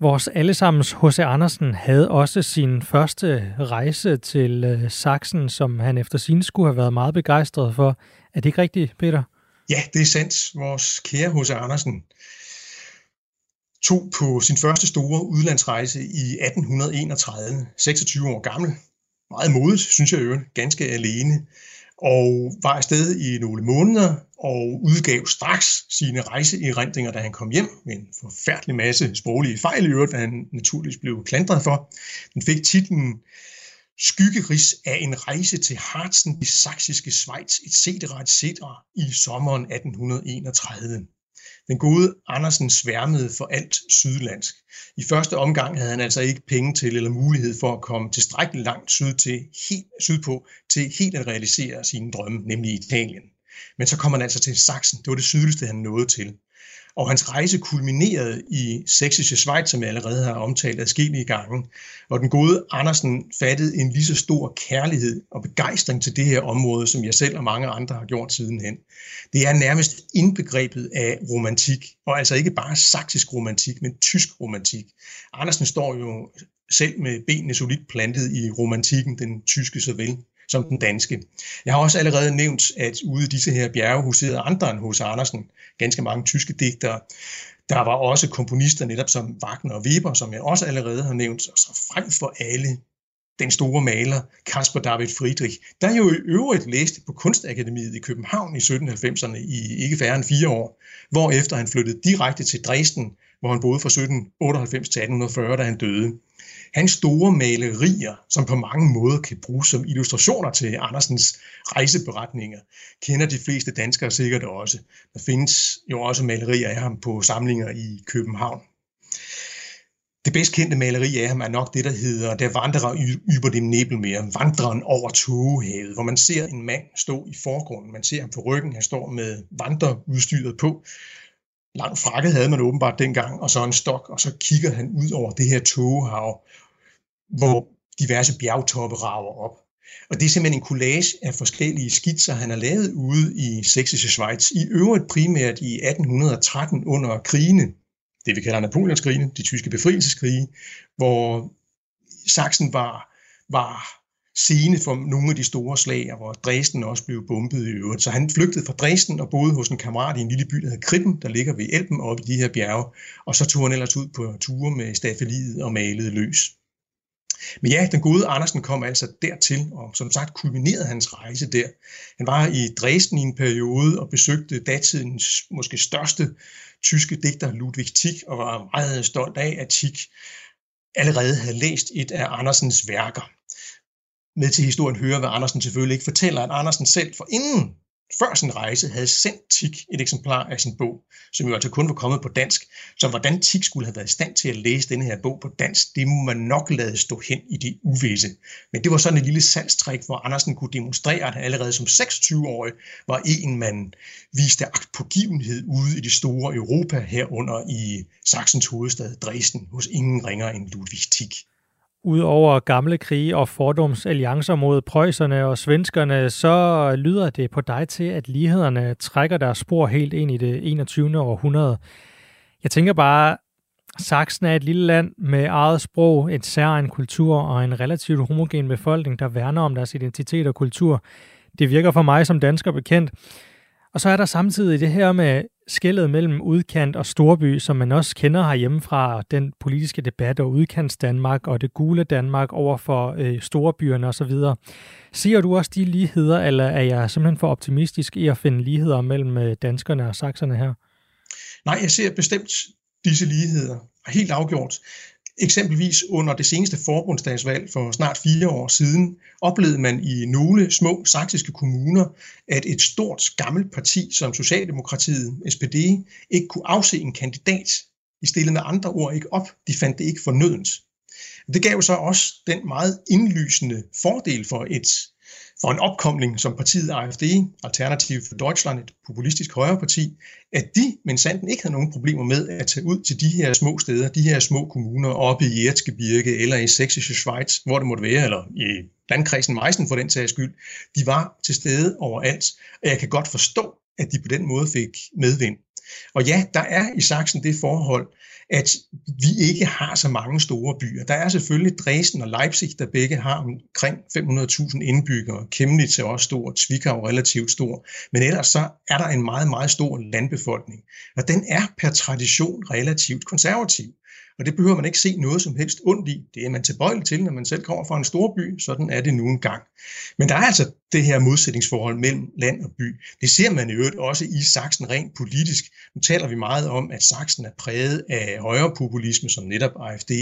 Vores allesammens H.C. Andersen havde også sin første rejse til øh, Sachsen, som han efter sin skulle have været meget begejstret for. Er det ikke rigtigt, Peter? Ja, det er sandt. Vores kære H.C. Andersen tog på sin første store udlandsrejse i 1831, 26 år gammel. Meget modigt, synes jeg jo, ganske alene og var afsted i nogle måneder og udgav straks sine rejseerindringer, da han kom hjem med en forfærdelig masse sproglige fejl i øvrigt, hvad han naturligvis blev klandret for. Den fik titlen Skyggeris af en rejse til Harzen, i saksiske Schweiz, etc., etc. i sommeren 1831. Den gode Andersen sværmede for alt sydlandsk. I første omgang havde han altså ikke penge til eller mulighed for at komme tilstrækkeligt langt syd til, helt, sydpå til helt at realisere sine drømme, nemlig Italien. Men så kom han altså til Sachsen. Det var det sydligste, han nåede til og hans rejse kulminerede i Sächsische Schweiz, som jeg allerede har omtalt adskillige gange, og den gode Andersen fattede en lige så stor kærlighed og begejstring til det her område, som jeg selv og mange andre har gjort sidenhen. Det er nærmest indbegrebet af romantik, og altså ikke bare saksisk romantik, men tysk romantik. Andersen står jo selv med benene solidt plantet i romantikken, den tyske såvel som den danske. Jeg har også allerede nævnt, at ude i disse her bjerge huserede andre end hos Andersen, ganske mange tyske digtere. Der var også komponister netop som Wagner og Weber, som jeg også allerede har nævnt, og så frem for alle den store maler Kasper David Friedrich, der jo i øvrigt læste på Kunstakademiet i København i 1790'erne i ikke færre end fire år, hvorefter han flyttede direkte til Dresden, hvor han boede fra 1798 til 1840, da han døde. Hans store malerier, som på mange måder kan bruges som illustrationer til Andersens rejseberetninger, kender de fleste danskere sikkert også. Der findes jo også malerier af ham på samlinger i København. Det bedst kendte maleri af ham er nok det, der hedder Der vandrer über dem Nebelmeer, Vandreren over togehavet, hvor man ser en mand stå i forgrunden. Man ser ham på ryggen, han står med vandreudstyret på. Lang frakke havde man åbenbart dengang, og så en stok, og så kigger han ud over det her togehav, hvor diverse bjergtoppe rager op. Og det er simpelthen en collage af forskellige skitser, han har lavet ude i Sächsische Schweiz, i øvrigt primært i 1813 under krigene det, vi kalder Napoleonskrigene, de tyske befrielseskrige, hvor Sachsen var, var scene for nogle af de store slag, hvor Dresden også blev bombet i øvrigt. Så han flygtede fra Dresden og boede hos en kammerat i en lille by, der hedder Krippen, der ligger ved Elben oppe i de her bjerge. Og så tog han ellers ud på ture med staffeliet og malede løs. Men ja, den gode Andersen kom altså dertil, og som sagt kulminerede hans rejse der. Han var i Dresden i en periode og besøgte datidens måske største tyske digter Ludwig Tieck, og var meget stolt af, at Tieck allerede havde læst et af Andersens værker. Med til historien hører, hvad Andersen selvfølgelig ikke fortæller, at Andersen selv for inden før sin rejse havde sendt Tik et eksemplar af sin bog, som jo altså kun var kommet på dansk. Så hvordan Tik skulle have været i stand til at læse denne her bog på dansk, det må man nok lade stå hen i det uvisse. Men det var sådan et lille salgstrik, hvor Andersen kunne demonstrere, at han allerede som 26-årig var en, man viste pågivenhed ude i det store Europa herunder i Sachsens hovedstad Dresden hos ingen ringer end Ludwig Tik. Udover gamle krige og fordomsalliancer mod prøjserne og svenskerne, så lyder det på dig til, at lighederne trækker deres spor helt ind i det 21. århundrede. Jeg tænker bare, Sachsen er et lille land med eget sprog, et særlig kultur og en relativt homogen befolkning, der værner om deres identitet og kultur. Det virker for mig som dansker bekendt. Og så er der samtidig det her med skældet mellem udkant og storby, som man også kender herhjemme fra den politiske debat og udkants Danmark og det gule Danmark over for øh, storbyerne osv. Ser du også de ligheder, eller er jeg simpelthen for optimistisk i at finde ligheder mellem øh, danskerne og sakserne her? Nej, jeg ser bestemt disse ligheder. Helt afgjort. Eksempelvis under det seneste forbundsdagsvalg for snart fire år siden, oplevede man i nogle små saksiske kommuner, at et stort gammelt parti som Socialdemokratiet, SPD, ikke kunne afse en kandidat. De stillede med andre ord ikke op. De fandt det ikke fornødent. Det gav så også den meget indlysende fordel for et for en opkomling som partiet AfD, Alternativ for Deutschland, et populistisk højreparti, at de, men sanden ikke havde nogen problemer med at tage ud til de her små steder, de her små kommuner oppe i Erzgebirge eller i Sächsische Schweiz, hvor det måtte være, eller i landkredsen Meissen for den sags skyld. De var til stede overalt, og jeg kan godt forstå, at de på den måde fik medvind. Og ja, der er i Sachsen det forhold, at vi ikke har så mange store byer. Der er selvfølgelig Dresden og Leipzig, der begge har omkring 500.000 indbyggere. Chemnitz er også stor, Zwickau relativt stor. Men ellers så er der en meget, meget stor landbefolkning. Og den er per tradition relativt konservativ. Og det behøver man ikke se noget som helst ondt i. Det er man tilbøjelig til, når man selv kommer fra en stor by. Sådan er det nu engang. Men der er altså det her modsætningsforhold mellem land og by. Det ser man i øvrigt også i Sachsen rent politisk. Nu taler vi meget om, at Sachsen er præget af højrepopulisme, som netop AFD,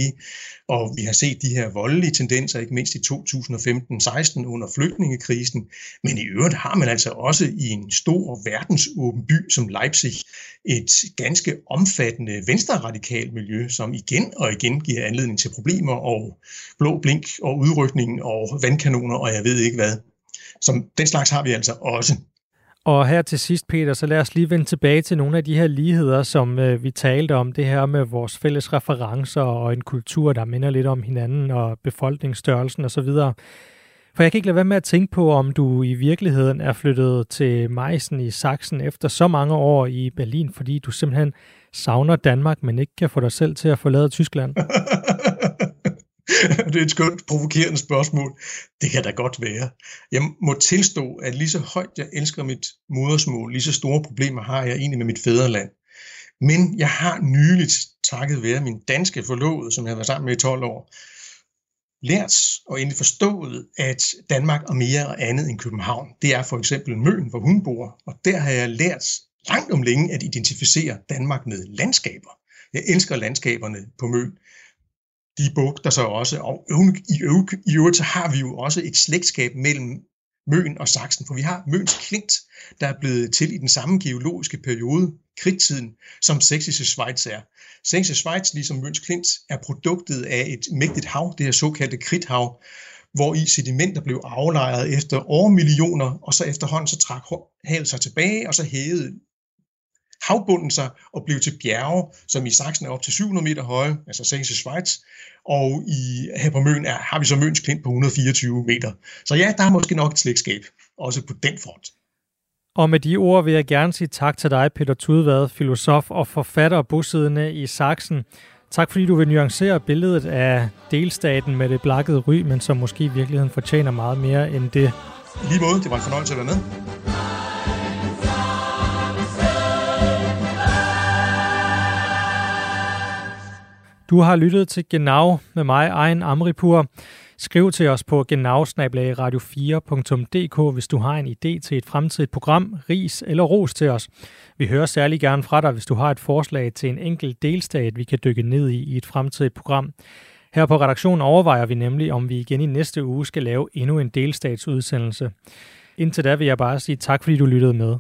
og vi har set de her voldelige tendenser, ikke mindst i 2015-16 under flygtningekrisen. Men i øvrigt har man altså også i en stor verdensåben by som Leipzig et ganske omfattende venstreradikalt miljø, som igen og igen giver anledning til problemer og blå blink og udrykning og vandkanoner og jeg ved ikke hvad. Som den slags har vi altså også. Og her til sidst, Peter, så lad os lige vende tilbage til nogle af de her ligheder, som øh, vi talte om. Det her med vores fælles referencer og en kultur, der minder lidt om hinanden og befolkningsstørrelsen osv. For jeg kan ikke lade være med at tænke på, om du i virkeligheden er flyttet til Meissen i Sachsen efter så mange år i Berlin, fordi du simpelthen savner Danmark, men ikke kan få dig selv til at forlade Tyskland. det er et skønt provokerende spørgsmål. Det kan da godt være. Jeg må tilstå, at lige så højt jeg elsker mit modersmål, lige så store problemer har jeg egentlig med mit fædreland. Men jeg har nyligt, takket være min danske forlovede, som jeg har været sammen med i 12 år, lært og endelig forstået, at Danmark er mere og andet end København. Det er for eksempel Møn, hvor hun bor, og der har jeg lært langt om længe at identificere Danmark med landskaber. Jeg elsker landskaberne på Møn. De bugter sig også, og i øvrigt så har vi jo også et slægtskab mellem Møn og Sachsen, for vi har Møns klint, der er blevet til i den samme geologiske periode, kridttiden, som Sächsische Schweiz er. Sächsische Schweiz, ligesom Møns klint, er produktet af et mægtigt hav, det her såkaldte kridthav, hvor i sedimenter blev aflejret efter år millioner, og så efterhånden så trak havet sig tilbage, og så hævede havbunden sig og blev til bjerge, som i Sachsen er op til 700 meter høje, altså Sächsische Schweiz, og i, her på Møn er, har vi så Møns Klint på 124 meter. Så ja, der er måske nok et slægtskab, også på den front. Og med de ord vil jeg gerne sige tak til dig, Peter Tudvad, filosof og forfatter bosiddende i Sachsen. Tak fordi du vil nuancere billedet af delstaten med det blakkede ry, men som måske i virkeligheden fortjener meget mere end det. Lige måde, det var en fornøjelse at være med. Du har lyttet til Genau med mig, Ejn Amripur. Skriv til os på genau-radio4.dk, hvis du har en idé til et fremtidigt program, ris eller ros til os. Vi hører særlig gerne fra dig, hvis du har et forslag til en enkelt delstat, vi kan dykke ned i i et fremtidigt program. Her på redaktionen overvejer vi nemlig, om vi igen i næste uge skal lave endnu en delstatsudsendelse. Indtil da vil jeg bare sige tak, fordi du lyttede med.